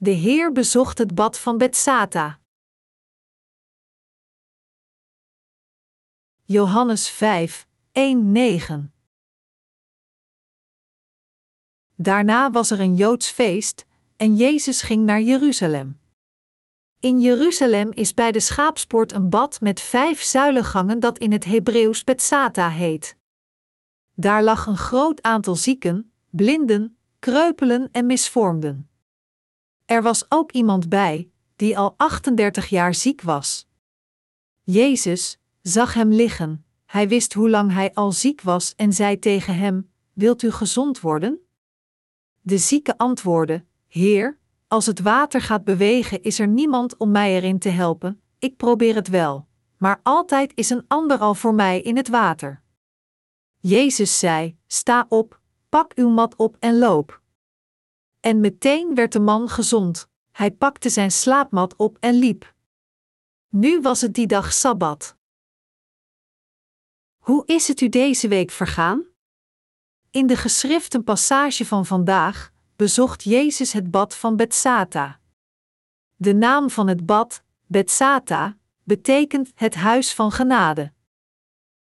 De Heer bezocht het bad van Bethsata. Johannes 5, 1, 9 Daarna was er een Joods feest, en Jezus ging naar Jeruzalem. In Jeruzalem is bij de schaapspoort een bad met vijf zuilengangen dat in het Hebreeuws Bethsata heet. Daar lag een groot aantal zieken, blinden, kreupelen en misvormden. Er was ook iemand bij, die al 38 jaar ziek was. Jezus zag hem liggen, hij wist hoe lang hij al ziek was en zei tegen hem: Wilt u gezond worden? De zieke antwoordde: Heer, als het water gaat bewegen, is er niemand om mij erin te helpen. Ik probeer het wel, maar altijd is een ander al voor mij in het water. Jezus zei: Sta op, pak uw mat op en loop. En meteen werd de man gezond. Hij pakte zijn slaapmat op en liep. Nu was het die dag sabbat. Hoe is het u deze week vergaan? In de geschriften passage van vandaag bezocht Jezus het bad van Bethsata. De naam van het bad, Bethsata, betekent het huis van genade.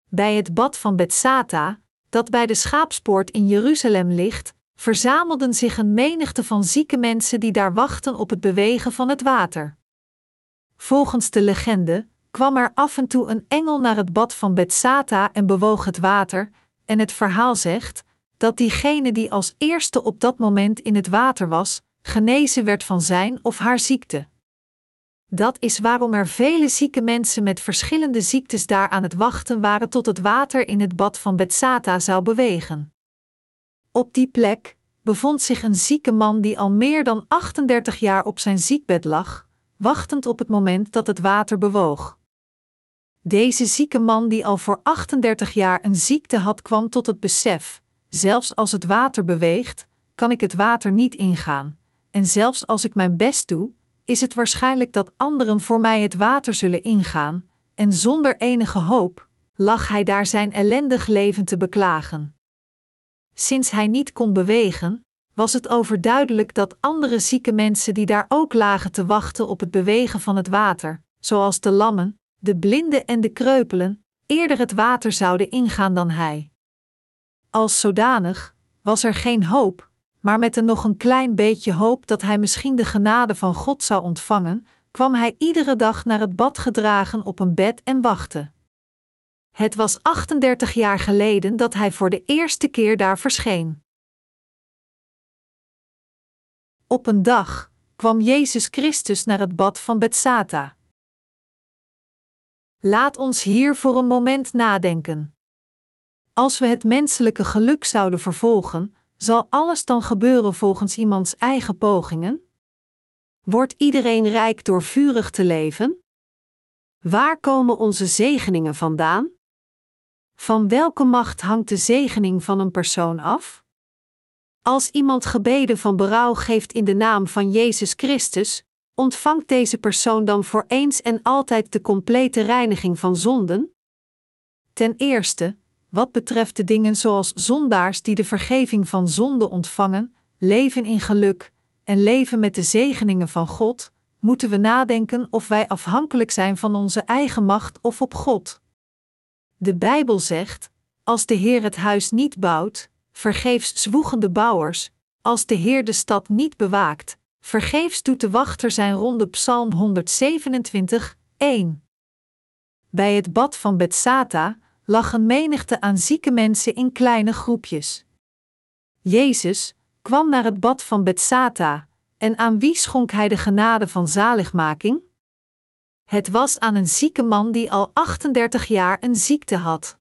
Bij het bad van Bethsata, dat bij de schaapspoort in Jeruzalem ligt, verzamelden zich een menigte van zieke mensen die daar wachten op het bewegen van het water. Volgens de legende kwam er af en toe een engel naar het bad van Bethsata en bewoog het water, en het verhaal zegt dat diegene die als eerste op dat moment in het water was, genezen werd van zijn of haar ziekte. Dat is waarom er vele zieke mensen met verschillende ziektes daar aan het wachten waren tot het water in het bad van Bethsata zou bewegen. Op die plek bevond zich een zieke man die al meer dan 38 jaar op zijn ziekbed lag, wachtend op het moment dat het water bewoog. Deze zieke man die al voor 38 jaar een ziekte had, kwam tot het besef: zelfs als het water beweegt, kan ik het water niet ingaan, en zelfs als ik mijn best doe, is het waarschijnlijk dat anderen voor mij het water zullen ingaan, en zonder enige hoop lag hij daar zijn ellendig leven te beklagen. Sinds hij niet kon bewegen, was het overduidelijk dat andere zieke mensen die daar ook lagen te wachten op het bewegen van het water, zoals de lammen, de blinden en de kreupelen, eerder het water zouden ingaan dan hij. Als zodanig was er geen hoop, maar met een nog een klein beetje hoop dat hij misschien de genade van God zou ontvangen, kwam hij iedere dag naar het bad gedragen op een bed en wachtte. Het was 38 jaar geleden dat hij voor de eerste keer daar verscheen. Op een dag kwam Jezus Christus naar het bad van Bethsata. Laat ons hier voor een moment nadenken. Als we het menselijke geluk zouden vervolgen, zal alles dan gebeuren volgens iemands eigen pogingen? Wordt iedereen rijk door vurig te leven? Waar komen onze zegeningen vandaan? Van welke macht hangt de zegening van een persoon af? Als iemand gebeden van berouw geeft in de naam van Jezus Christus, ontvangt deze persoon dan voor eens en altijd de complete reiniging van zonden? Ten eerste, wat betreft de dingen zoals zondaars die de vergeving van zonde ontvangen, leven in geluk en leven met de zegeningen van God, moeten we nadenken of wij afhankelijk zijn van onze eigen macht of op God. De Bijbel zegt: Als de Heer het huis niet bouwt, vergeefs zwoegen de bouwers, als de Heer de stad niet bewaakt, vergeefs doet de wachter zijn ronde Psalm 127, 1. Bij het bad van Bethsata lag een menigte aan zieke mensen in kleine groepjes. Jezus kwam naar het bad van Bethsata, en aan wie schonk hij de genade van zaligmaking? Het was aan een zieke man die al 38 jaar een ziekte had.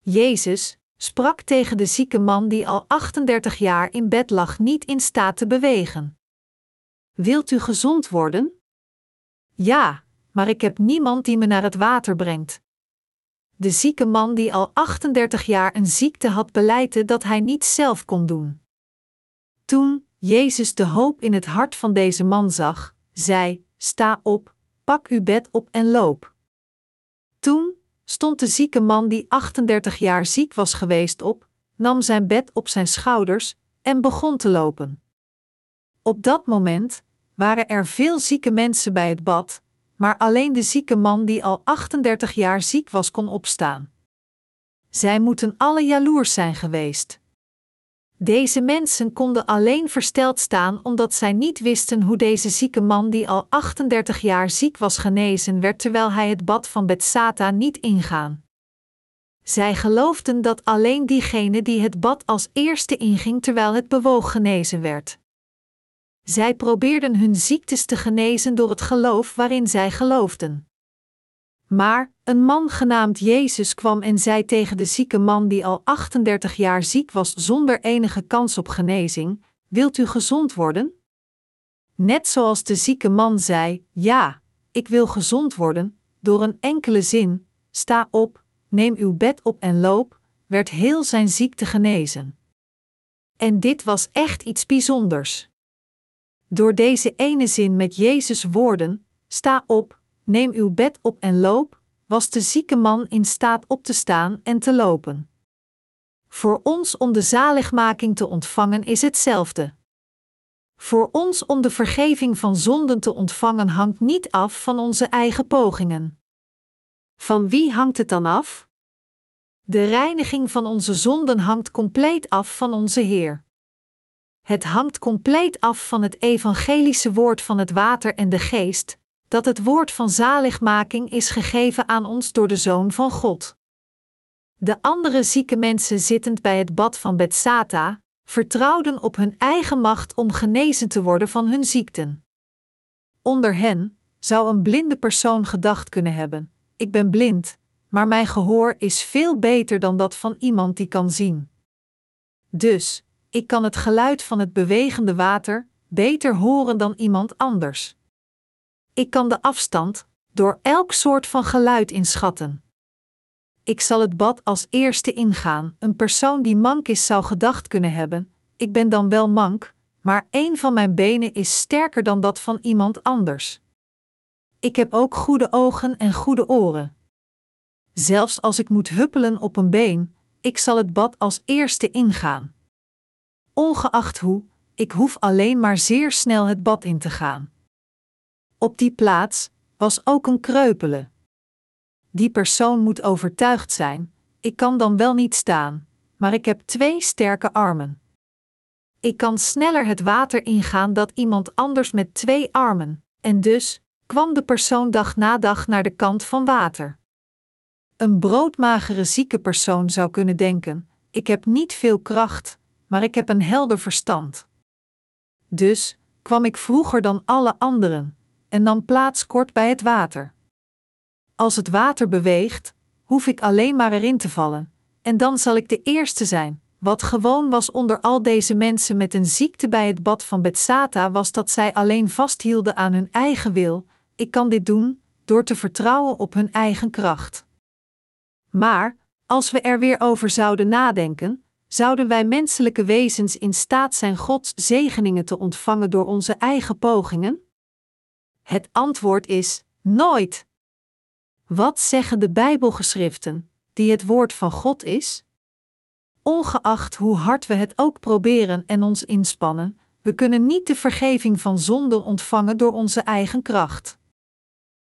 Jezus sprak tegen de zieke man die al 38 jaar in bed lag niet in staat te bewegen. Wilt u gezond worden? Ja, maar ik heb niemand die me naar het water brengt. De zieke man die al 38 jaar een ziekte had beleidde dat hij niet zelf kon doen. Toen Jezus de hoop in het hart van deze man zag, zei: Sta op, pak uw bed op en loop. Toen stond de zieke man die 38 jaar ziek was geweest op, nam zijn bed op zijn schouders en begon te lopen. Op dat moment waren er veel zieke mensen bij het bad, maar alleen de zieke man die al 38 jaar ziek was kon opstaan. Zij moeten alle jaloers zijn geweest. Deze mensen konden alleen versteld staan omdat zij niet wisten hoe deze zieke man die al 38 jaar ziek was genezen werd terwijl hij het bad van Betsata niet ingaan. Zij geloofden dat alleen diegene die het bad als eerste inging terwijl het bewoog genezen werd. Zij probeerden hun ziektes te genezen door het geloof waarin zij geloofden. Maar een man genaamd Jezus kwam en zei tegen de zieke man die al 38 jaar ziek was zonder enige kans op genezing: Wilt u gezond worden? Net zoals de zieke man zei: Ja, ik wil gezond worden, door een enkele zin: Sta op, neem uw bed op en loop, werd heel zijn ziekte genezen. En dit was echt iets bijzonders. Door deze ene zin met Jezus' woorden: Sta op, neem uw bed op en loop, was de zieke man in staat op te staan en te lopen. Voor ons om de zaligmaking te ontvangen is hetzelfde. Voor ons om de vergeving van zonden te ontvangen hangt niet af van onze eigen pogingen. Van wie hangt het dan af? De reiniging van onze zonden hangt compleet af van onze Heer. Het hangt compleet af van het evangelische woord van het water en de geest, dat het woord van zaligmaking is gegeven aan ons door de Zoon van God. De andere zieke mensen zittend bij het bad van Betsata, vertrouwden op hun eigen macht om genezen te worden van hun ziekten. Onder hen zou een blinde persoon gedacht kunnen hebben: Ik ben blind, maar mijn gehoor is veel beter dan dat van iemand die kan zien. Dus, ik kan het geluid van het bewegende water beter horen dan iemand anders. Ik kan de afstand door elk soort van geluid inschatten. Ik zal het bad als eerste ingaan. Een persoon die mank is zou gedacht kunnen hebben: ik ben dan wel mank, maar een van mijn benen is sterker dan dat van iemand anders. Ik heb ook goede ogen en goede oren. Zelfs als ik moet huppelen op een been, ik zal het bad als eerste ingaan. Ongeacht hoe, ik hoef alleen maar zeer snel het bad in te gaan. Op die plaats was ook een kreupele. Die persoon moet overtuigd zijn: ik kan dan wel niet staan, maar ik heb twee sterke armen. Ik kan sneller het water ingaan dan iemand anders met twee armen, en dus kwam de persoon dag na dag naar de kant van water. Een broodmagere zieke persoon zou kunnen denken: ik heb niet veel kracht, maar ik heb een helder verstand. Dus kwam ik vroeger dan alle anderen en nam plaats kort bij het water. Als het water beweegt, hoef ik alleen maar erin te vallen, en dan zal ik de eerste zijn. Wat gewoon was onder al deze mensen met een ziekte bij het bad van Betsata was dat zij alleen vasthielden aan hun eigen wil. Ik kan dit doen door te vertrouwen op hun eigen kracht. Maar, als we er weer over zouden nadenken, zouden wij menselijke wezens in staat zijn Gods zegeningen te ontvangen door onze eigen pogingen? Het antwoord is nooit. Wat zeggen de Bijbelgeschriften, die het woord van God is? Ongeacht hoe hard we het ook proberen en ons inspannen, we kunnen niet de vergeving van zonde ontvangen door onze eigen kracht.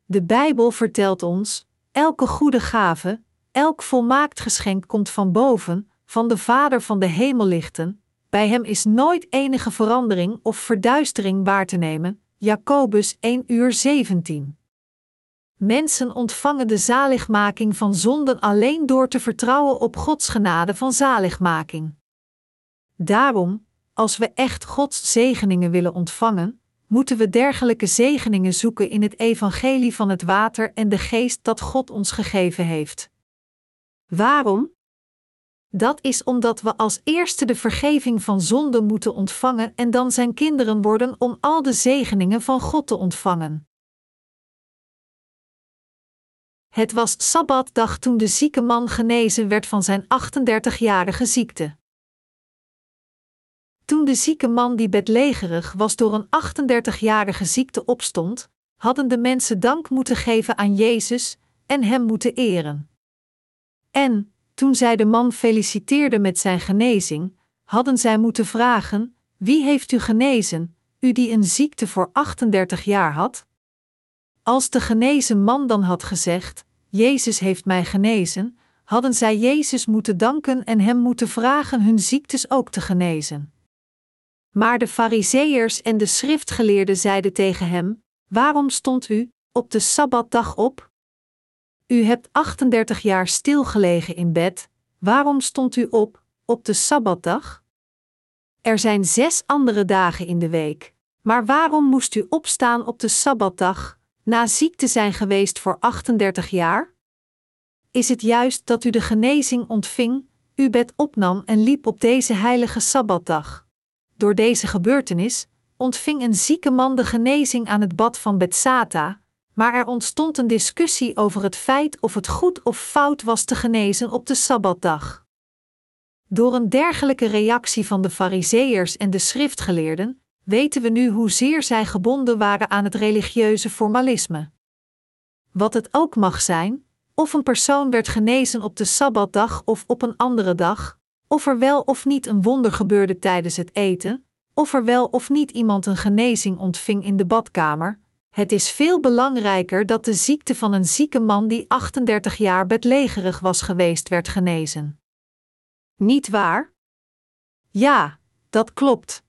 De Bijbel vertelt ons: elke goede gave, elk volmaakt geschenk komt van boven, van de Vader van de hemellichten. Bij hem is nooit enige verandering of verduistering waar te nemen, Jacobus 1 uur 17. Mensen ontvangen de zaligmaking van zonden alleen door te vertrouwen op Gods genade van zaligmaking. Daarom, als we echt Gods zegeningen willen ontvangen, moeten we dergelijke zegeningen zoeken in het evangelie van het water en de geest dat God ons gegeven heeft. Waarom? Dat is omdat we als eerste de vergeving van zonde moeten ontvangen en dan zijn kinderen worden om al de zegeningen van God te ontvangen. Het was Sabbatdag toen de zieke man genezen werd van zijn 38-jarige ziekte. Toen de zieke man die bedlegerig was door een 38-jarige ziekte opstond, hadden de mensen dank moeten geven aan Jezus en hem moeten eren. En, toen zij de man feliciteerden met zijn genezing, hadden zij moeten vragen: Wie heeft u genezen, u die een ziekte voor 38 jaar had? Als de genezen man dan had gezegd: Jezus heeft mij genezen, hadden zij Jezus moeten danken en hem moeten vragen hun ziektes ook te genezen. Maar de Fariseërs en de schriftgeleerden zeiden tegen hem: Waarom stond u op de sabbatdag op? U hebt 38 jaar stilgelegen in bed, waarom stond u op op de sabbatdag? Er zijn zes andere dagen in de week, maar waarom moest u opstaan op de sabbatdag, na ziek te zijn geweest voor 38 jaar? Is het juist dat u de genezing ontving, uw bed opnam en liep op deze heilige sabbatdag? Door deze gebeurtenis ontving een zieke man de genezing aan het bad van Betsata, maar er ontstond een discussie over het feit of het goed of fout was te genezen op de sabbatdag. Door een dergelijke reactie van de Fariseërs en de schriftgeleerden weten we nu hoezeer zij gebonden waren aan het religieuze formalisme. Wat het ook mag zijn, of een persoon werd genezen op de sabbatdag of op een andere dag, of er wel of niet een wonder gebeurde tijdens het eten, of er wel of niet iemand een genezing ontving in de badkamer, het is veel belangrijker dat de ziekte van een zieke man die 38 jaar bedlegerig was geweest werd genezen. Niet waar? Ja, dat klopt.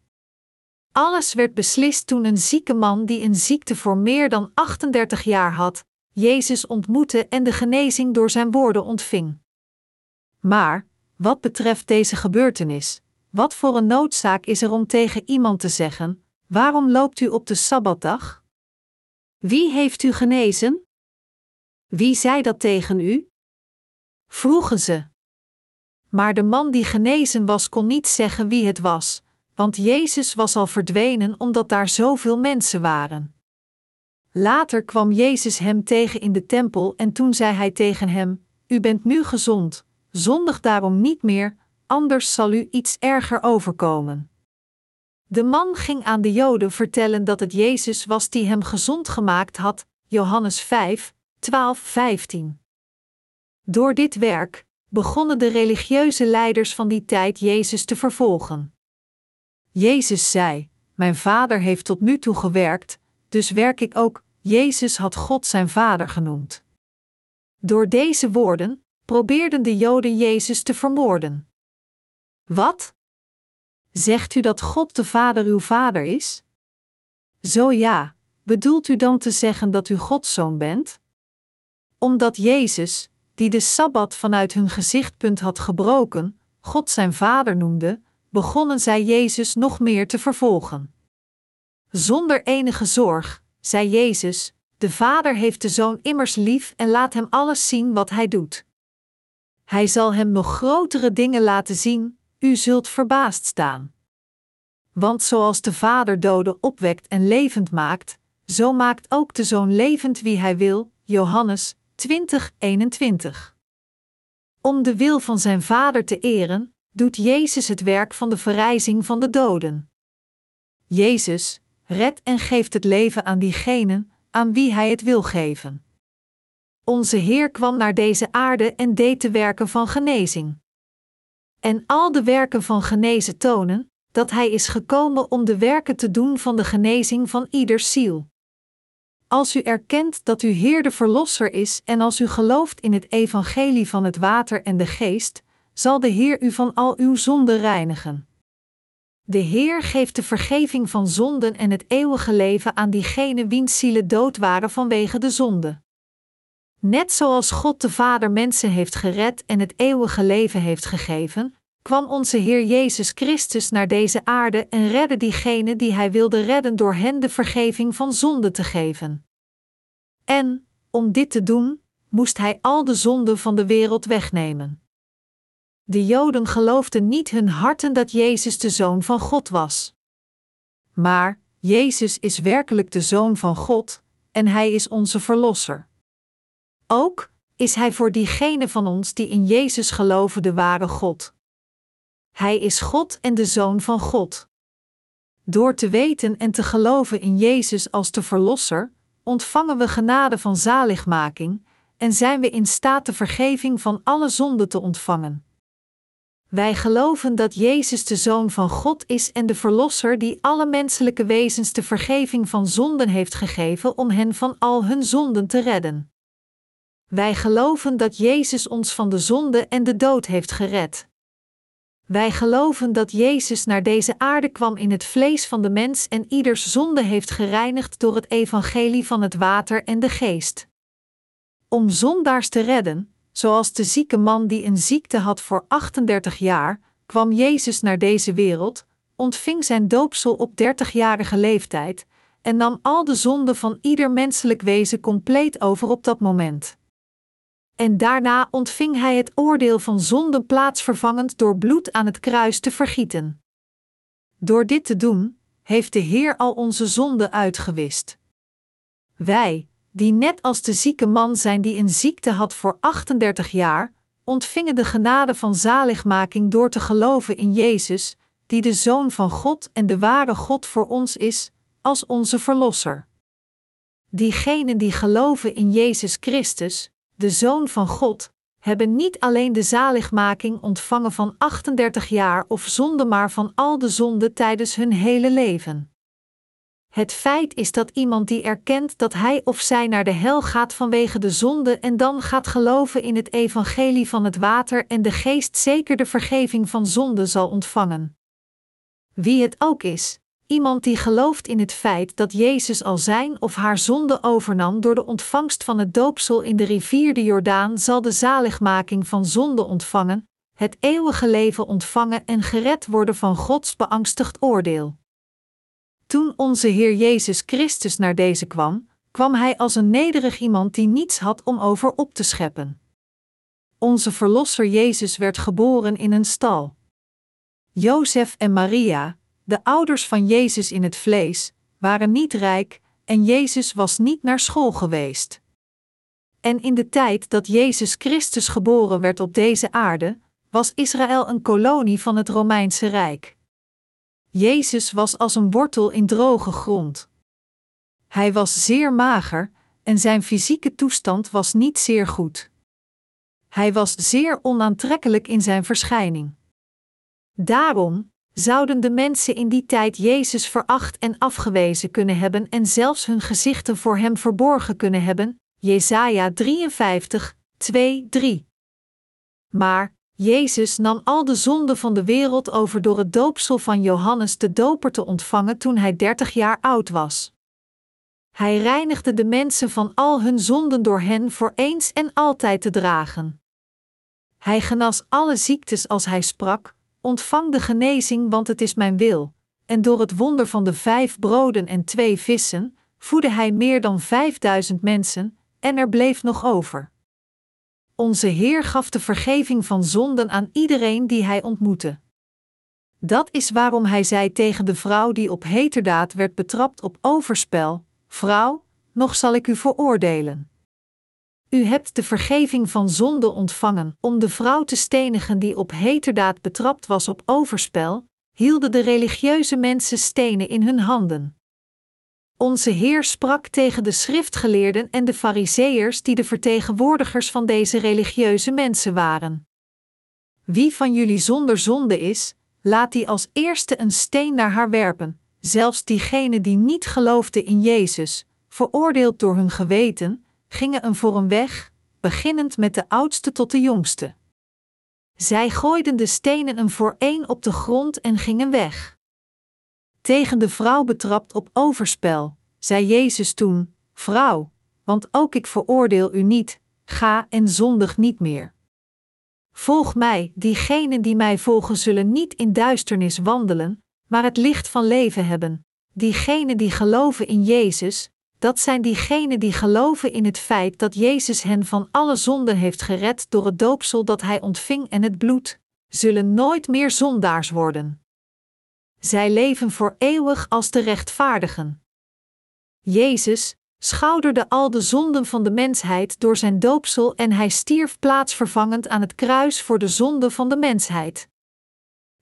Alles werd beslist toen een zieke man die een ziekte voor meer dan 38 jaar had, Jezus ontmoette en de genezing door zijn woorden ontving. Maar, wat betreft deze gebeurtenis, wat voor een noodzaak is er om tegen iemand te zeggen: Waarom loopt u op de sabbatdag? Wie heeft u genezen? Wie zei dat tegen u? Vroegen ze. Maar de man die genezen was kon niet zeggen wie het was, want Jezus was al verdwenen omdat daar zoveel mensen waren. Later kwam Jezus hem tegen in de tempel en toen zei hij tegen hem: U bent nu gezond, zondig daarom niet meer, anders zal u iets erger overkomen. De man ging aan de Joden vertellen dat het Jezus was die hem gezond gemaakt had, Johannes 5, 12, 15. Door dit werk begonnen de religieuze leiders van die tijd Jezus te vervolgen. Jezus zei: Mijn vader heeft tot nu toe gewerkt, dus werk ik ook. Jezus had God zijn vader genoemd. Door deze woorden probeerden de Joden Jezus te vermoorden. Wat? Zegt u dat God de Vader uw Vader is? Zo ja, bedoelt u dan te zeggen dat u Gods zoon bent? Omdat Jezus, die de sabbat vanuit hun gezichtpunt had gebroken, God zijn Vader noemde, begonnen zij Jezus nog meer te vervolgen. Zonder enige zorg, zei Jezus: De Vader heeft de Zoon immers lief en laat hem alles zien wat hij doet. Hij zal hem nog grotere dingen laten zien, u zult verbaasd staan. Want zoals de Vader doden opwekt en levend maakt, zo maakt ook de Zoon levend wie hij wil. Johannes 20, 21. Om de wil van zijn Vader te eren, doet Jezus het werk van de verrijzing van de doden. Jezus redt en geeft het leven aan diegenen aan wie Hij het wil geven. Onze Heer kwam naar deze aarde en deed de werken van genezing. En al de werken van genezen tonen dat Hij is gekomen om de werken te doen van de genezing van ieder ziel. Als u erkent dat uw Heer de Verlosser is en als u gelooft in het evangelie van het water en de geest, zal de Heer u van al uw zonden reinigen. De Heer geeft de vergeving van zonden en het eeuwige leven aan diegenen wiens zielen dood waren vanwege de zonde. Net zoals God de Vader mensen heeft gered en het eeuwige leven heeft gegeven, kwam onze Heer Jezus Christus naar deze aarde en redde diegenen die Hij wilde redden door hen de vergeving van zonde te geven. En, om dit te doen, moest Hij al de zonden van de wereld wegnemen. De Joden geloofden niet hun harten dat Jezus de Zoon van God was. Maar Jezus is werkelijk de Zoon van God en Hij is onze Verlosser. Ook is Hij voor diegenen van ons die in Jezus geloven de ware God. Hij is God en de Zoon van God. Door te weten en te geloven in Jezus als de Verlosser, ontvangen we genade van zaligmaking en zijn we in staat de vergeving van alle zonden te ontvangen. Wij geloven dat Jezus de Zoon van God is en de Verlosser die alle menselijke wezens de vergeving van zonden heeft gegeven om hen van al hun zonden te redden. Wij geloven dat Jezus ons van de zonde en de dood heeft gered. Wij geloven dat Jezus naar deze aarde kwam in het vlees van de mens en ieders zonde heeft gereinigd door het evangelie van het water en de geest. Om zondaars te redden, zoals de zieke man die een ziekte had voor 38 jaar, kwam Jezus naar deze wereld, ontving zijn doopsel op 30-jarige leeftijd en nam al de zonden van ieder menselijk wezen compleet over op dat moment. En daarna ontving hij het oordeel van zonde plaatsvervangend door bloed aan het kruis te vergieten. Door dit te doen, heeft de Heer al onze zonden uitgewist. Wij, die net als de zieke man zijn die een ziekte had voor 38 jaar, ontvingen de genade van zaligmaking door te geloven in Jezus, die de Zoon van God en de ware God voor ons is, als onze Verlosser. Diegenen die geloven in Jezus Christus, de Zoon van God, hebben niet alleen de zaligmaking ontvangen van 38 jaar of zonde, maar van al de zonden tijdens hun hele leven. Het feit is dat iemand die erkent dat hij of zij naar de hel gaat vanwege de zonde en dan gaat geloven in het evangelie van het water en de geest zeker de vergeving van zonde zal ontvangen. Wie het ook is, iemand die gelooft in het feit dat Jezus al zijn of haar zonde overnam door de ontvangst van het doopsel in de rivier de Jordaan, zal de zaligmaking van zonde ontvangen, het eeuwige leven ontvangen en gered worden van Gods beangstigd oordeel. Toen onze Heer Jezus Christus naar deze kwam, kwam Hij als een nederig iemand die niets had om over op te scheppen. Onze Verlosser Jezus werd geboren in een stal. Jozef en Maria, de ouders van Jezus in het vlees, waren niet rijk en Jezus was niet naar school geweest. En in de tijd dat Jezus Christus geboren werd op deze aarde, was Israël een kolonie van het Romeinse Rijk. Jezus was als een wortel in droge grond. Hij was zeer mager en zijn fysieke toestand was niet zeer goed. Hij was zeer onaantrekkelijk in zijn verschijning. Daarom zouden de mensen in die tijd Jezus veracht en afgewezen kunnen hebben en zelfs hun gezichten voor hem verborgen kunnen hebben. Jesaja 53, 2, 3. Maar Jezus nam al de zonden van de wereld over door het doopsel van Johannes de Doper te ontvangen toen hij 30 jaar oud was. Hij reinigde de mensen van al hun zonden door hen voor eens en altijd te dragen. Hij genas alle ziektes als hij sprak: Ontvang de genezing, want het is mijn wil. En door het wonder van de vijf broden en twee vissen voedde hij meer dan vijfduizend mensen, en er bleef nog over. Onze Heer gaf de vergeving van zonden aan iedereen die hij ontmoette. Dat is waarom hij zei tegen de vrouw die op heterdaad werd betrapt op overspel: Vrouw, nog zal ik u veroordelen. U hebt de vergeving van zonde ontvangen. Om de vrouw te stenigen die op heterdaad betrapt was op overspel, hielden de religieuze mensen stenen in hun handen. Onze Heer sprak tegen de schriftgeleerden en de fariseërs die de vertegenwoordigers van deze religieuze mensen waren. Wie van jullie zonder zonde is, laat die als eerste een steen naar haar werpen, zelfs diegenen die niet geloofden in Jezus, veroordeeld door hun geweten, gingen een voor een weg, beginnend met de oudste tot de jongste. Zij gooiden de stenen een voor één op de grond en gingen weg. Tegen de vrouw betrapt op overspel, zei Jezus toen: Vrouw, want ook ik veroordeel u niet, ga en zondig niet meer. Volg mij, diegenen die mij volgen zullen niet in duisternis wandelen, maar het licht van leven hebben. Diegenen die geloven in Jezus, dat zijn diegenen die geloven in het feit dat Jezus hen van alle zonden heeft gered door het doopsel dat hij ontving en het bloed, zullen nooit meer zondaars worden. Zij leven voor eeuwig als de rechtvaardigen. Jezus schouderde al de zonden van de mensheid door zijn doopsel en hij stierf plaatsvervangend aan het kruis voor de zonde van de mensheid.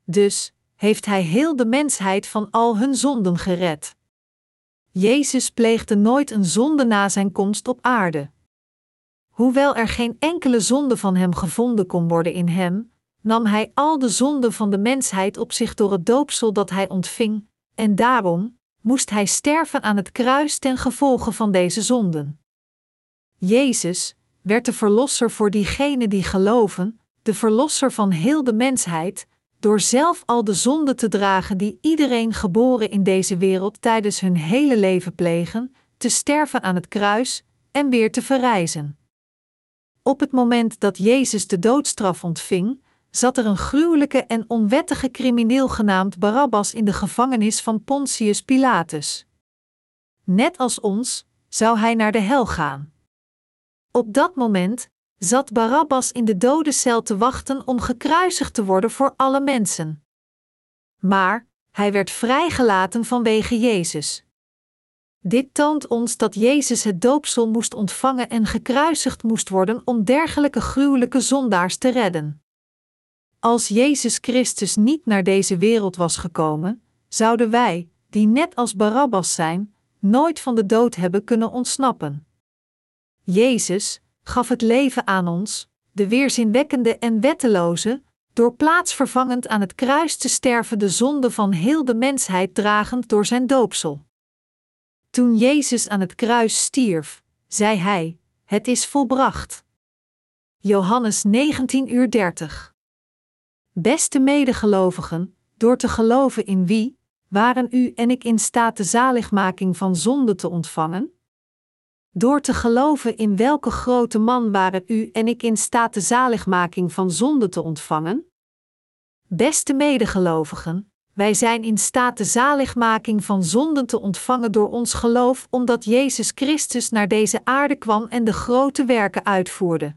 Dus heeft hij heel de mensheid van al hun zonden gered. Jezus pleegde nooit een zonde na zijn komst op aarde. Hoewel er geen enkele zonde van hem gevonden kon worden in hem, nam hij al de zonden van de mensheid op zich door het doopsel dat hij ontving, en daarom moest hij sterven aan het kruis ten gevolge van deze zonden. Jezus werd de verlosser voor diegenen die geloven, de verlosser van heel de mensheid, door zelf al de zonden te dragen die iedereen geboren in deze wereld tijdens hun hele leven plegen, te sterven aan het kruis en weer te verrijzen. Op het moment dat Jezus de doodstraf ontving, zat er een gruwelijke en onwettige crimineel genaamd Barabbas in de gevangenis van Pontius Pilatus. Net als ons zou hij naar de hel gaan. Op dat moment zat Barabbas in de dodencel te wachten om gekruisigd te worden voor alle mensen. Maar hij werd vrijgelaten vanwege Jezus. Dit toont ons dat Jezus het doopsel moest ontvangen en gekruisigd moest worden om dergelijke gruwelijke zondaars te redden. Als Jezus Christus niet naar deze wereld was gekomen, zouden wij, die net als Barabbas zijn, nooit van de dood hebben kunnen ontsnappen. Jezus gaf het leven aan ons, de weerzinwekkende en wetteloze, door plaatsvervangend aan het kruis te sterven de zonde van heel de mensheid dragend door zijn doopsel. Toen Jezus aan het kruis stierf, zei hij: Het is volbracht. Johannes 19 uur 30. Beste medegelovigen, door te geloven in wie, waren u en ik in staat de zaligmaking van zonde te ontvangen? Door te geloven in welke grote man waren u en ik in staat de zaligmaking van zonde te ontvangen? Beste medegelovigen, wij zijn in staat de zaligmaking van zonden te ontvangen door ons geloof, omdat Jezus Christus naar deze aarde kwam en de grote werken uitvoerde.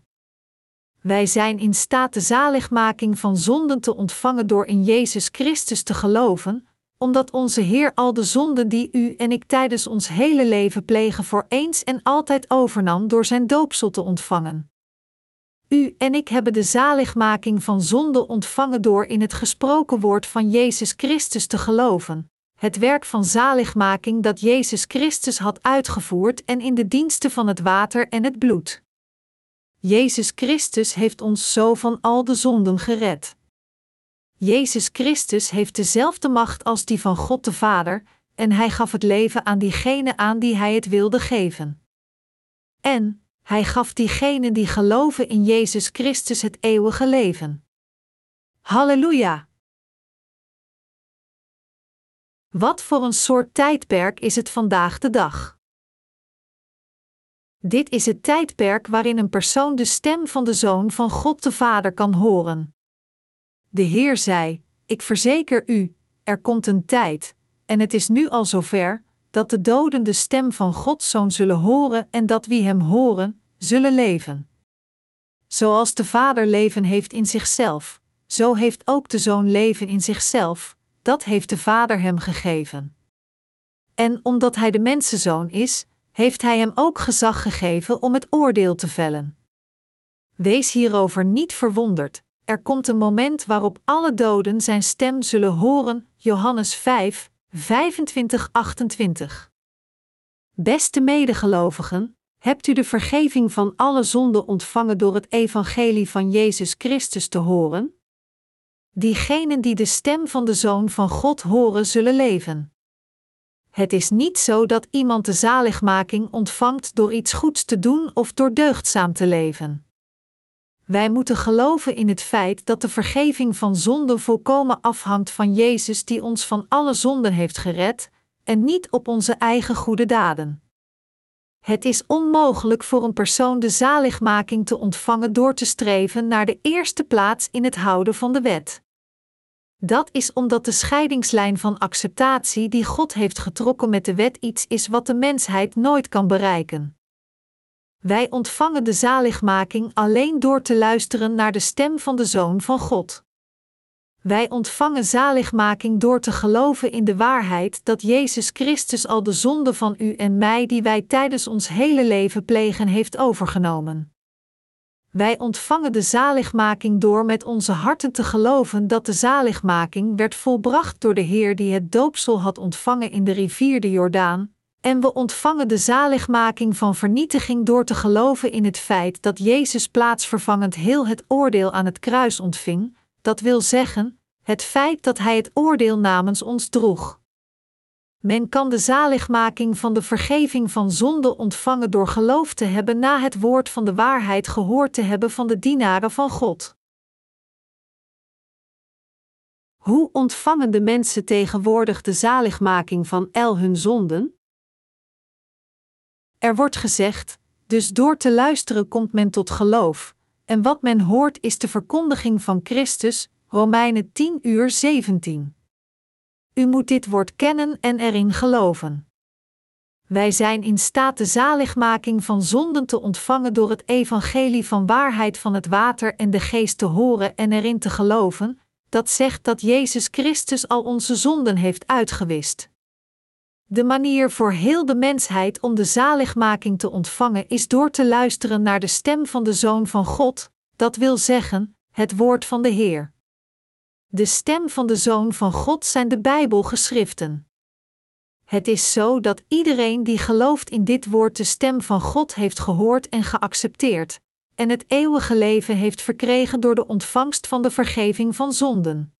Wij zijn in staat de zaligmaking van zonden te ontvangen door in Jezus Christus te geloven, omdat onze Heer al de zonden die u en ik tijdens ons hele leven plegen voor eens en altijd overnam door zijn doopsel te ontvangen. U en ik hebben de zaligmaking van zonde ontvangen door in het gesproken woord van Jezus Christus te geloven, het werk van zaligmaking dat Jezus Christus had uitgevoerd en in de diensten van het water en het bloed. Jezus Christus heeft ons zo van al de zonden gered. Jezus Christus heeft dezelfde macht als die van God de Vader, en hij gaf het leven aan diegenen aan die hij het wilde geven. En hij gaf diegenen die geloven in Jezus Christus het eeuwige leven. Halleluja! Wat voor een soort tijdperk is het vandaag de dag? Dit is het tijdperk waarin een persoon de stem van de Zoon van God de Vader kan horen. De Heer zei: Ik verzeker u, er komt een tijd, en het is nu al zover, dat de doden de stem van Gods Zoon zullen horen en dat wie hem horen, zullen leven. Zoals de Vader leven heeft in zichzelf, zo heeft ook de Zoon leven in zichzelf, dat heeft de Vader hem gegeven. En omdat hij de mensenzoon is, heeft hij hem ook gezag gegeven om het oordeel te vellen. Wees hierover niet verwonderd, er komt een moment waarop alle doden zijn stem zullen horen. Johannes 5, 25, 28. Beste medegelovigen, hebt u de vergeving van alle zonden ontvangen door het evangelie van Jezus Christus te horen? Diegenen die de stem van de Zoon van God horen, zullen leven. Het is niet zo dat iemand de zaligmaking ontvangt door iets goeds te doen of door deugdzaam te leven. Wij moeten geloven in het feit dat de vergeving van zonden volkomen afhangt van Jezus die ons van alle zonden heeft gered, en niet op onze eigen goede daden. Het is onmogelijk voor een persoon de zaligmaking te ontvangen door te streven naar de eerste plaats in het houden van de wet. Dat is omdat de scheidingslijn van acceptatie die God heeft getrokken met de wet iets is wat de mensheid nooit kan bereiken. Wij ontvangen de zaligmaking alleen door te luisteren naar de stem van de Zoon van God. Wij ontvangen zaligmaking door te geloven in de waarheid dat Jezus Christus al de zonde van u en mij die wij tijdens ons hele leven plegen heeft overgenomen. Wij ontvangen de zaligmaking door met onze harten te geloven dat de zaligmaking werd volbracht door de Heer die het doopsel had ontvangen in de rivier de Jordaan, en we ontvangen de zaligmaking van vernietiging door te geloven in het feit dat Jezus plaatsvervangend heel het oordeel aan het kruis ontving, dat wil zeggen, het feit dat Hij het oordeel namens ons droeg. Men kan de zaligmaking van de vergeving van zonde ontvangen door geloof te hebben na het woord van de waarheid gehoord te hebben van de dienaren van God. Hoe ontvangen de mensen tegenwoordig de zaligmaking van el hun zonden? Er wordt gezegd: dus door te luisteren komt men tot geloof, en wat men hoort is de verkondiging van Christus, Romeinen 10 uur 17. U moet dit woord kennen en erin geloven. Wij zijn in staat de zaligmaking van zonden te ontvangen door het evangelie van waarheid van het water en de geest te horen en erin te geloven, dat zegt dat Jezus Christus al onze zonden heeft uitgewist. De manier voor heel de mensheid om de zaligmaking te ontvangen is door te luisteren naar de stem van de Zoon van God, dat wil zeggen, het woord van de Heer. De stem van de Zoon van God zijn de Bijbelgeschriften. Het is zo dat iedereen die gelooft in dit woord de stem van God heeft gehoord en geaccepteerd, en het eeuwige leven heeft verkregen door de ontvangst van de vergeving van zonden.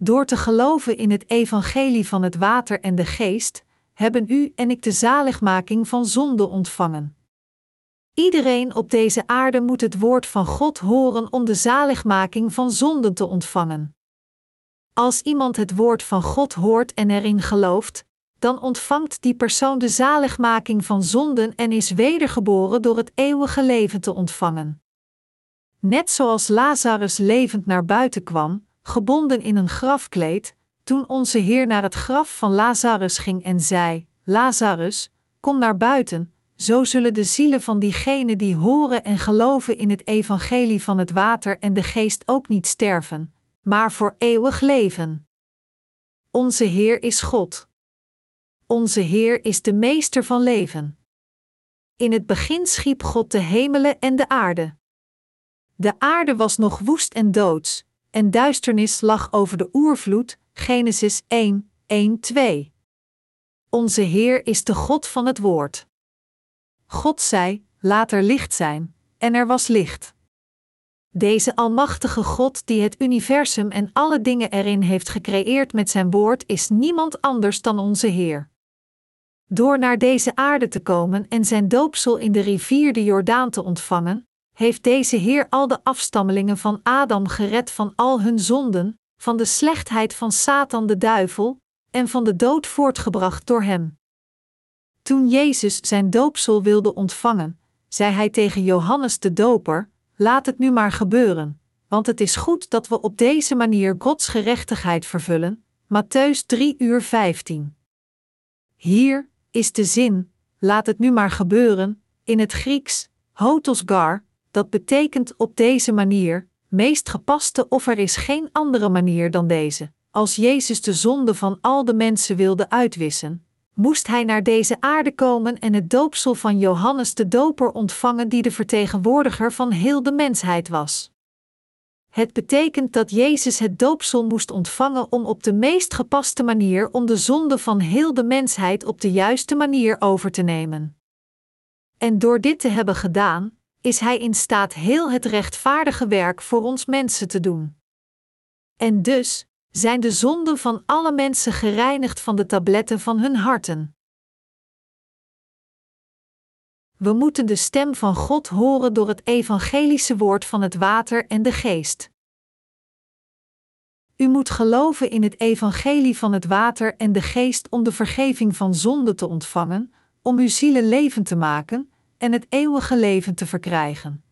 Door te geloven in het evangelie van het water en de geest, hebben u en ik de zaligmaking van zonde ontvangen. Iedereen op deze aarde moet het woord van God horen om de zaligmaking van zonden te ontvangen. Als iemand het woord van God hoort en erin gelooft, dan ontvangt die persoon de zaligmaking van zonden en is wedergeboren door het eeuwige leven te ontvangen. Net zoals Lazarus levend naar buiten kwam, gebonden in een grafkleed, toen onze Heer naar het graf van Lazarus ging en zei: Lazarus, kom naar buiten, zo zullen de zielen van diegenen die horen en geloven in het evangelie van het water en de geest ook niet sterven, maar voor eeuwig leven. Onze Heer is God. Onze Heer is de meester van leven. In het begin schiep God de hemelen en de aarde. De aarde was nog woest en doods, en duisternis lag over de oervloed. Genesis 1, 1, 2. Onze Heer is de God van het Woord. God zei: Laat er licht zijn, en er was licht. Deze Almachtige God, die het universum en alle dingen erin heeft gecreëerd met zijn woord, is niemand anders dan onze Heer. Door naar deze aarde te komen en zijn doopsel in de rivier de Jordaan te ontvangen, heeft deze Heer al de afstammelingen van Adam gered van al hun zonden, van de slechtheid van Satan de duivel, en van de dood voortgebracht door hem. Toen Jezus zijn doopsel wilde ontvangen, zei hij tegen Johannes de Doper: Laat het nu maar gebeuren, want het is goed dat we op deze manier Gods gerechtigheid vervullen. Matthäus 3 uur 15. Hier is de zin: laat het nu maar gebeuren, in het Grieks, hotosgar, dat betekent op deze manier, meest gepaste of er is geen andere manier dan deze. Als Jezus de zonde van al de mensen wilde uitwissen, moest hij naar deze aarde komen en het doopsel van Johannes de Doper ontvangen, die de vertegenwoordiger van heel de mensheid was. Het betekent dat Jezus het doopsel moest ontvangen om op de meest gepaste manier om de zonde van heel de mensheid op de juiste manier over te nemen. En door dit te hebben gedaan, is Hij in staat heel het rechtvaardige werk voor ons mensen te doen. En dus zijn de zonden van alle mensen gereinigd van de tabletten van hun harten. We moeten de stem van God horen door het evangelische woord van het water en de geest. U moet geloven in het evangelie van het water en de geest om de vergeving van zonde te ontvangen, om uw zielen levend te maken en het eeuwige leven te verkrijgen.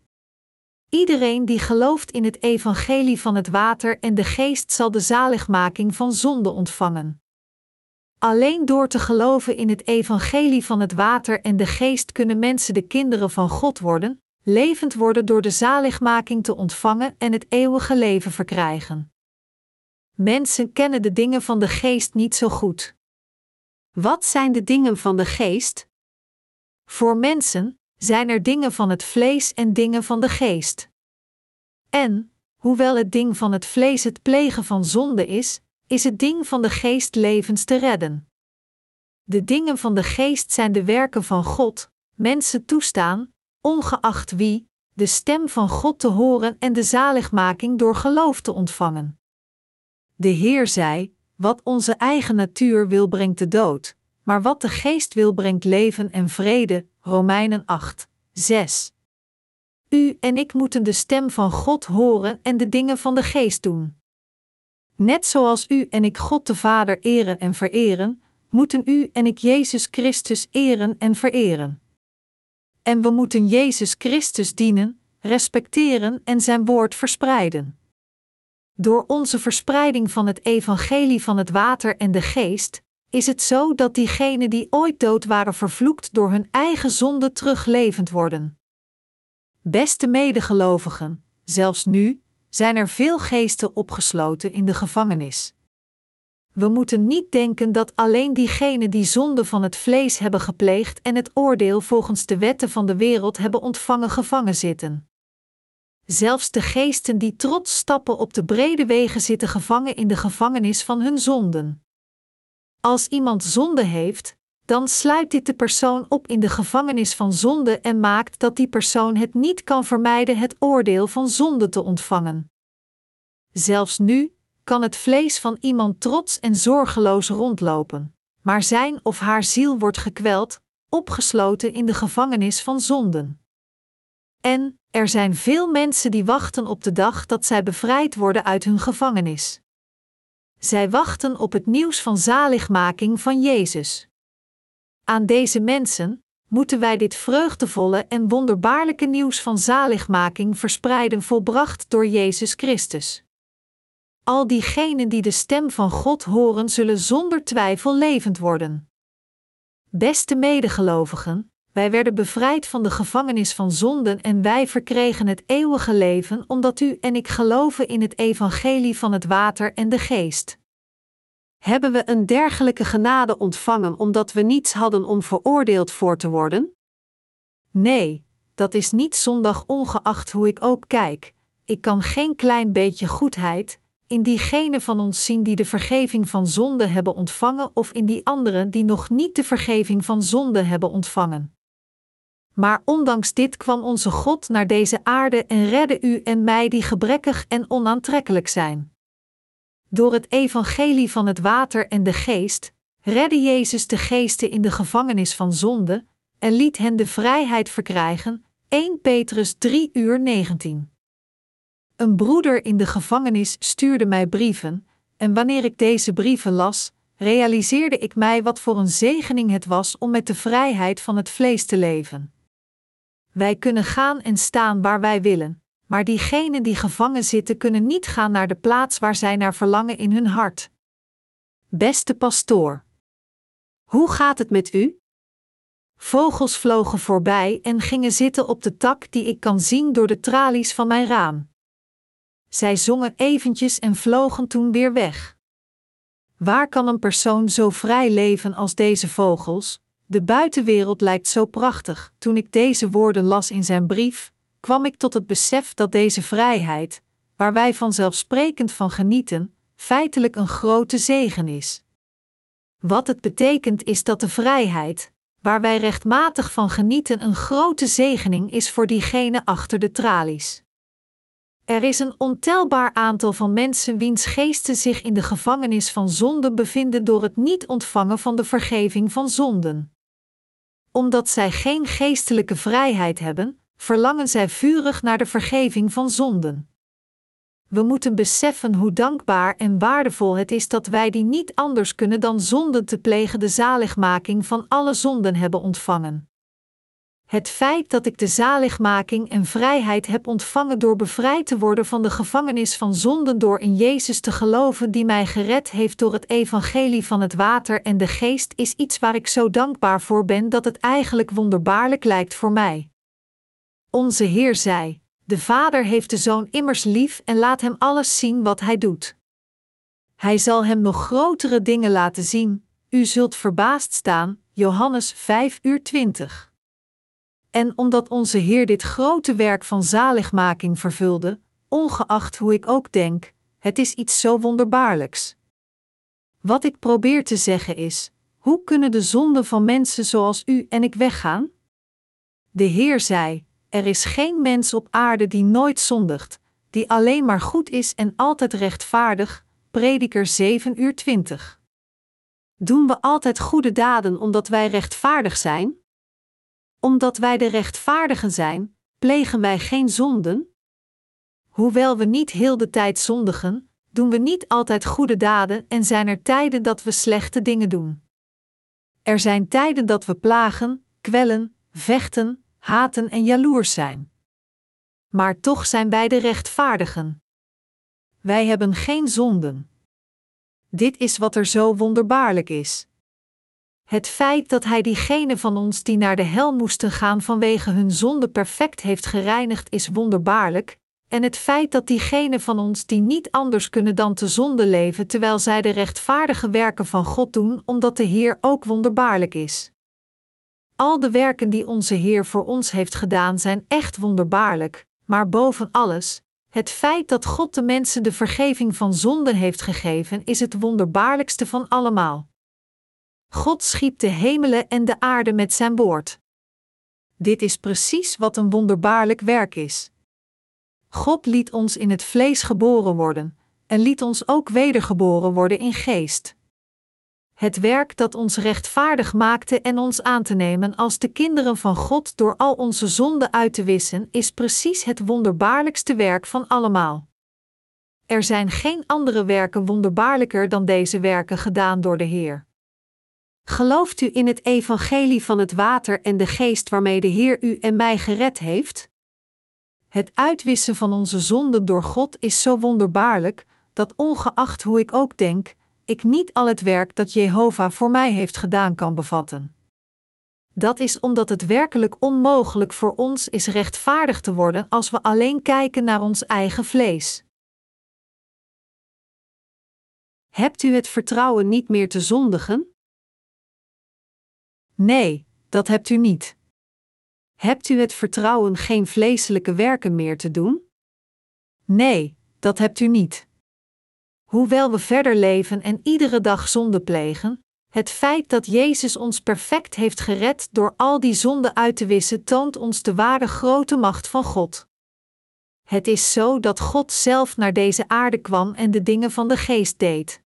Iedereen die gelooft in het evangelie van het water en de geest zal de zaligmaking van zonde ontvangen. Alleen door te geloven in het evangelie van het water en de geest kunnen mensen de kinderen van God worden, levend worden door de zaligmaking te ontvangen en het eeuwige leven verkrijgen. Mensen kennen de dingen van de geest niet zo goed. Wat zijn de dingen van de geest? Voor mensen zijn er dingen van het vlees en dingen van de geest. En, hoewel het ding van het vlees het plegen van zonde is, is het ding van de geest levens te redden. De dingen van de geest zijn de werken van God, mensen toestaan, ongeacht wie, de stem van God te horen en de zaligmaking door geloof te ontvangen. De Heer zei: Wat onze eigen natuur wil brengt de dood, maar wat de geest wil brengt leven en vrede. Romeinen 8, 6. U en ik moeten de stem van God horen en de dingen van de geest doen. Net zoals u en ik God de Vader eren en vereren, moeten u en ik Jezus Christus eren en vereren. En we moeten Jezus Christus dienen, respecteren en zijn woord verspreiden. Door onze verspreiding van het evangelie van het water en de geest, is het zo dat diegenen die ooit dood waren vervloekt door hun eigen zonde teruglevend worden. Beste medegelovigen, zelfs nu zijn er veel geesten opgesloten in de gevangenis. We moeten niet denken dat alleen diegenen die zonde van het vlees hebben gepleegd en het oordeel volgens de wetten van de wereld hebben ontvangen gevangen zitten. Zelfs de geesten die trots stappen op de brede wegen zitten gevangen in de gevangenis van hun zonden. Als iemand zonde heeft, dan sluit dit de persoon op in de gevangenis van zonde en maakt dat die persoon het niet kan vermijden het oordeel van zonde te ontvangen. Zelfs nu kan het vlees van iemand trots en zorgeloos rondlopen, maar zijn of haar ziel wordt gekweld, opgesloten in de gevangenis van zonden. En er zijn veel mensen die wachten op de dag dat zij bevrijd worden uit hun gevangenis. Zij wachten op het nieuws van zaligmaking van Jezus. Aan deze mensen moeten wij dit vreugdevolle en wonderbaarlijke nieuws van zaligmaking verspreiden, volbracht door Jezus Christus. Al diegenen die de stem van God horen, zullen zonder twijfel levend worden. Beste medegelovigen, wij werden bevrijd van de gevangenis van zonden en wij verkregen het eeuwige leven omdat u en ik geloven in het evangelie van het water en de geest. Hebben we een dergelijke genade ontvangen omdat we niets hadden om veroordeeld voor te worden? Nee, dat is niet zondag ongeacht hoe ik ook kijk. Ik kan geen klein beetje goedheid in diegenen van ons zien die de vergeving van zonde hebben ontvangen of in die anderen die nog niet de vergeving van zonde hebben ontvangen. Maar ondanks dit kwam onze God naar deze aarde en redde u en mij die gebrekkig en onaantrekkelijk zijn. Door het evangelie van het water en de geest redde Jezus de geesten in de gevangenis van zonde en liet hen de vrijheid verkrijgen. 1 Petrus 3 uur 19. Een broeder in de gevangenis stuurde mij brieven, en wanneer ik deze brieven las, realiseerde ik mij wat voor een zegening het was om met de vrijheid van het vlees te leven. Wij kunnen gaan en staan waar wij willen, maar diegenen die gevangen zitten kunnen niet gaan naar de plaats waar zij naar verlangen in hun hart. Beste pastoor. Hoe gaat het met u? Vogels vlogen voorbij en gingen zitten op de tak die ik kan zien door de tralies van mijn raam. Zij zongen eventjes en vlogen toen weer weg. Waar kan een persoon zo vrij leven als deze vogels? De buitenwereld lijkt zo prachtig. Toen ik deze woorden las in zijn brief, kwam ik tot het besef dat deze vrijheid, waar wij vanzelfsprekend van genieten, feitelijk een grote zegen is. Wat het betekent is dat de vrijheid, waar wij rechtmatig van genieten, een grote zegening is voor diegenen achter de tralies. Er is een ontelbaar aantal van mensen wiens geesten zich in de gevangenis van zonden bevinden door het niet ontvangen van de vergeving van zonden. Omdat zij geen geestelijke vrijheid hebben, verlangen zij vurig naar de vergeving van zonden. We moeten beseffen hoe dankbaar en waardevol het is dat wij die niet anders kunnen dan zonden te plegen de zaligmaking van alle zonden hebben ontvangen. Het feit dat ik de zaligmaking en vrijheid heb ontvangen door bevrijd te worden van de gevangenis van zonden door in Jezus te geloven die mij gered heeft door het evangelie van het water en de geest is iets waar ik zo dankbaar voor ben dat het eigenlijk wonderbaarlijk lijkt voor mij. Onze Heer zei: De Vader heeft de Zoon immers lief en laat hem alles zien wat hij doet. Hij zal hem nog grotere dingen laten zien, u zult verbaasd staan. Johannes 5 uur 20. En omdat onze Heer dit grote werk van zaligmaking vervulde, ongeacht hoe ik ook denk, het is iets zo wonderbaarlijks. Wat ik probeer te zeggen is: hoe kunnen de zonden van mensen zoals u en ik weggaan? De Heer zei: er is geen mens op aarde die nooit zondigt, die alleen maar goed is en altijd rechtvaardig. Prediker 7 uur 20. Doen we altijd goede daden omdat wij rechtvaardig zijn? Omdat wij de rechtvaardigen zijn, plegen wij geen zonden? Hoewel we niet heel de tijd zondigen, doen we niet altijd goede daden en zijn er tijden dat we slechte dingen doen. Er zijn tijden dat we plagen, kwellen, vechten, haten en jaloers zijn. Maar toch zijn wij de rechtvaardigen. Wij hebben geen zonden. Dit is wat er zo wonderbaarlijk is. Het feit dat Hij diegenen van ons die naar de hel moesten gaan vanwege hun zonde perfect heeft gereinigd is wonderbaarlijk, en het feit dat diegenen van ons die niet anders kunnen dan te zonde leven terwijl zij de rechtvaardige werken van God doen, omdat de Heer ook wonderbaarlijk is. Al de werken die onze Heer voor ons heeft gedaan zijn echt wonderbaarlijk, maar boven alles, het feit dat God de mensen de vergeving van zonden heeft gegeven is het wonderbaarlijkste van allemaal. God schiep de hemelen en de aarde met zijn woord. Dit is precies wat een wonderbaarlijk werk is. God liet ons in het vlees geboren worden, en liet ons ook wedergeboren worden in geest. Het werk dat ons rechtvaardig maakte en ons aan te nemen als de kinderen van God door al onze zonden uit te wissen, is precies het wonderbaarlijkste werk van allemaal. Er zijn geen andere werken wonderbaarlijker dan deze werken gedaan door de Heer. Gelooft u in het evangelie van het water en de geest waarmee de Heer u en mij gered heeft? Het uitwissen van onze zonden door God is zo wonderbaarlijk, dat ongeacht hoe ik ook denk, ik niet al het werk dat Jehovah voor mij heeft gedaan kan bevatten. Dat is omdat het werkelijk onmogelijk voor ons is rechtvaardig te worden als we alleen kijken naar ons eigen vlees. Hebt u het vertrouwen niet meer te zondigen? Nee, dat hebt u niet. Hebt u het vertrouwen geen vleeselijke werken meer te doen? Nee, dat hebt u niet. Hoewel we verder leven en iedere dag zonde plegen, het feit dat Jezus ons perfect heeft gered door al die zonden uit te wissen, toont ons de ware grote macht van God. Het is zo dat God zelf naar deze aarde kwam en de dingen van de geest deed.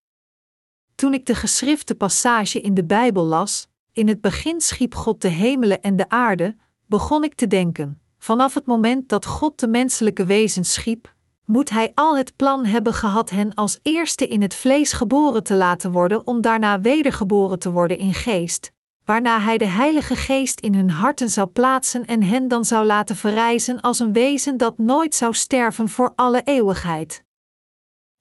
Toen ik de geschrifte passage in de Bijbel las, in het begin schiep God de hemelen en de aarde, begon ik te denken: vanaf het moment dat God de menselijke wezens schiep, moet Hij al het plan hebben gehad hen als eerste in het vlees geboren te laten worden, om daarna wedergeboren te worden in geest, waarna Hij de Heilige Geest in hun harten zou plaatsen en hen dan zou laten verrijzen als een wezen dat nooit zou sterven voor alle eeuwigheid.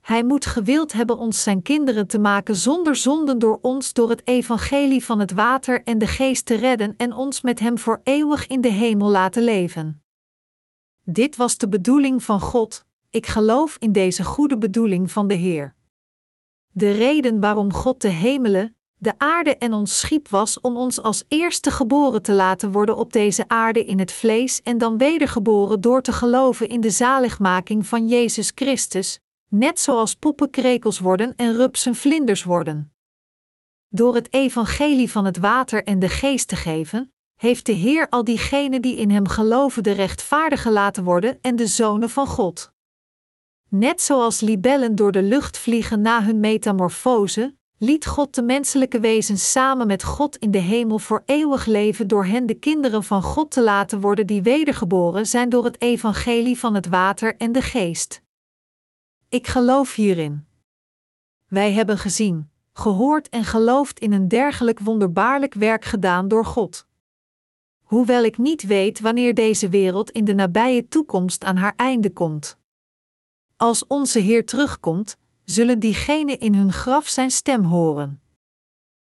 Hij moet gewild hebben ons zijn kinderen te maken zonder zonden door ons door het evangelie van het water en de geest te redden en ons met hem voor eeuwig in de hemel laten leven. Dit was de bedoeling van God, ik geloof in deze goede bedoeling van de Heer. De reden waarom God de hemelen, de aarde en ons schiep was om ons als eerste geboren te laten worden op deze aarde in het vlees en dan wedergeboren door te geloven in de zaligmaking van Jezus Christus, net zoals poppen krekels worden en rupsen vlinders worden. Door het evangelie van het water en de geest te geven, heeft de Heer al diegenen die in Hem geloven de rechtvaardigen laten worden en de zonen van God. Net zoals libellen door de lucht vliegen na hun metamorfose, liet God de menselijke wezens samen met God in de hemel voor eeuwig leven door hen de kinderen van God te laten worden die wedergeboren zijn door het evangelie van het water en de geest. Ik geloof hierin. Wij hebben gezien, gehoord en geloofd in een dergelijk wonderbaarlijk werk gedaan door God. Hoewel ik niet weet wanneer deze wereld in de nabije toekomst aan haar einde komt. Als onze Heer terugkomt, zullen diegenen in hun graf zijn stem horen.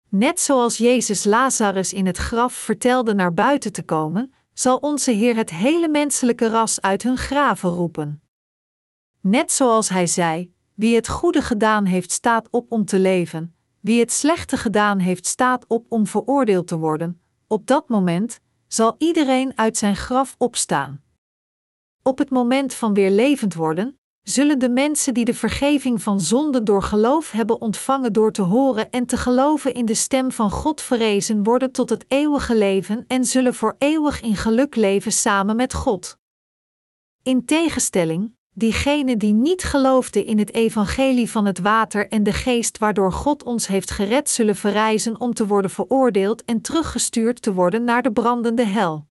Net zoals Jezus Lazarus in het graf vertelde naar buiten te komen, zal onze Heer het hele menselijke ras uit hun graven roepen. Net zoals hij zei: Wie het goede gedaan heeft, staat op om te leven, wie het slechte gedaan heeft, staat op om veroordeeld te worden. Op dat moment zal iedereen uit zijn graf opstaan. Op het moment van weer levend worden, zullen de mensen die de vergeving van zonden door geloof hebben ontvangen door te horen en te geloven in de stem van God verrezen worden tot het eeuwige leven en zullen voor eeuwig in geluk leven samen met God. In tegenstelling, diegenen die niet geloofden in het evangelie van het water en de geest waardoor God ons heeft gered, zullen verrijzen om te worden veroordeeld en teruggestuurd te worden naar de brandende hel.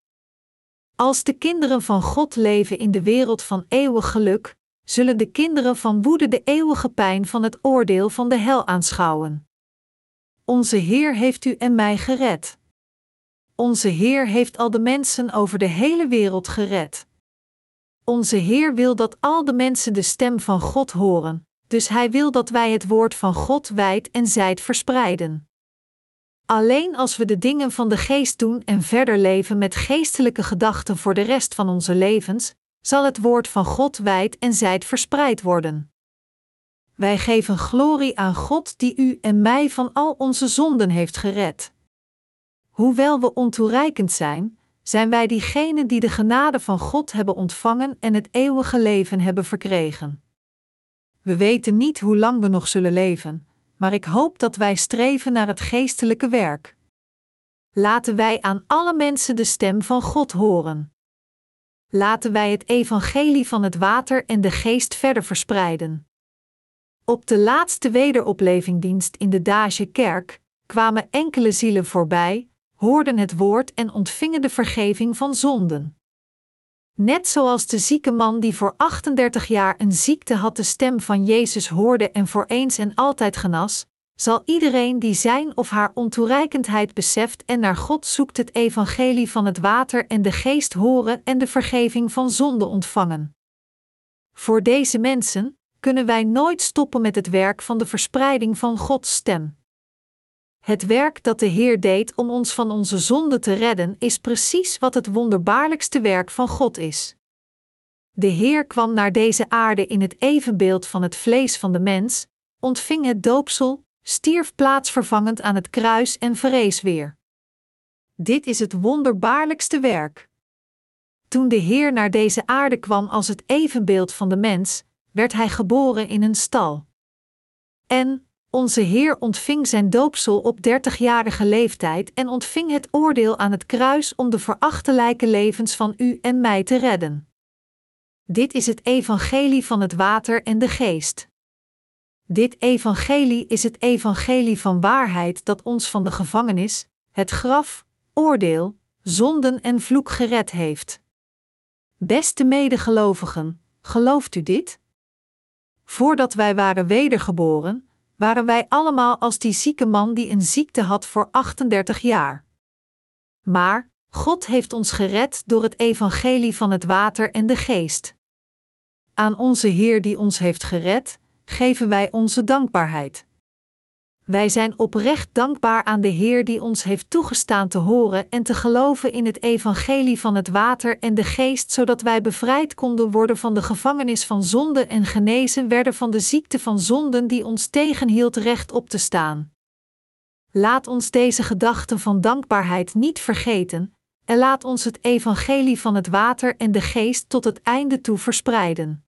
Als de kinderen van God leven in de wereld van eeuwig geluk, zullen de kinderen van woede de eeuwige pijn van het oordeel van de hel aanschouwen. Onze Heer heeft u en mij gered. Onze Heer heeft al de mensen over de hele wereld gered. Onze Heer wil dat al de mensen de stem van God horen, dus Hij wil dat wij het woord van God wijd en zijd verspreiden. Alleen als we de dingen van de geest doen en verder leven met geestelijke gedachten voor de rest van onze levens, zal het woord van God wijd en zijd verspreid worden. Wij geven glorie aan God die u en mij van al onze zonden heeft gered. Hoewel we ontoereikend zijn, zijn wij diegenen die de genade van God hebben ontvangen en het eeuwige leven hebben verkregen. We weten niet hoe lang we nog zullen leven, maar ik hoop dat wij streven naar het geestelijke werk. Laten wij aan alle mensen de stem van God horen. Laten wij het evangelie van het water en de geest verder verspreiden. Op de laatste wederoplevingdienst in de Dage Kerk kwamen enkele zielen voorbij, hoorden het woord en ontvingen de vergeving van zonden. Net zoals de zieke man die voor 38 jaar een ziekte had de stem van Jezus hoorde en voor eens en altijd genas, zal iedereen die zijn of haar ontoereikendheid beseft en naar God zoekt het evangelie van het water en de geest horen en de vergeving van zonde ontvangen. Voor deze mensen kunnen wij nooit stoppen met het werk van de verspreiding van Gods stem. Het werk dat de Heer deed om ons van onze zonde te redden, is precies wat het wonderbaarlijkste werk van God is. De Heer kwam naar deze aarde in het evenbeeld van het vlees van de mens, ontving het doopsel, stierf plaatsvervangend aan het kruis en verrees weer. Dit is het wonderbaarlijkste werk. Toen de Heer naar deze aarde kwam als het evenbeeld van de mens, werd hij geboren in een stal. En, onze Heer ontving zijn doopsel op dertigjarige leeftijd en ontving het oordeel aan het kruis om de verachtelijke levens van u en mij te redden. Dit is het evangelie van het water en de geest. Dit evangelie is het evangelie van waarheid dat ons van de gevangenis, het graf, oordeel, zonden en vloek gered heeft. Beste medegelovigen, gelooft u dit? Voordat wij waren wedergeboren, waren wij allemaal als die zieke man die een ziekte had voor 38 jaar. Maar God heeft ons gered door het evangelie van het water en de geest. Aan onze Heer die ons heeft gered, geven wij onze dankbaarheid. Wij zijn oprecht dankbaar aan de Heer die ons heeft toegestaan te horen en te geloven in het evangelie van het water en de geest, zodat wij bevrijd konden worden van de gevangenis van zonde en genezen werden van de ziekte van zonden die ons tegenhield recht op te staan. Laat ons deze gedachten van dankbaarheid niet vergeten, en laat ons het evangelie van het water en de geest tot het einde toe verspreiden.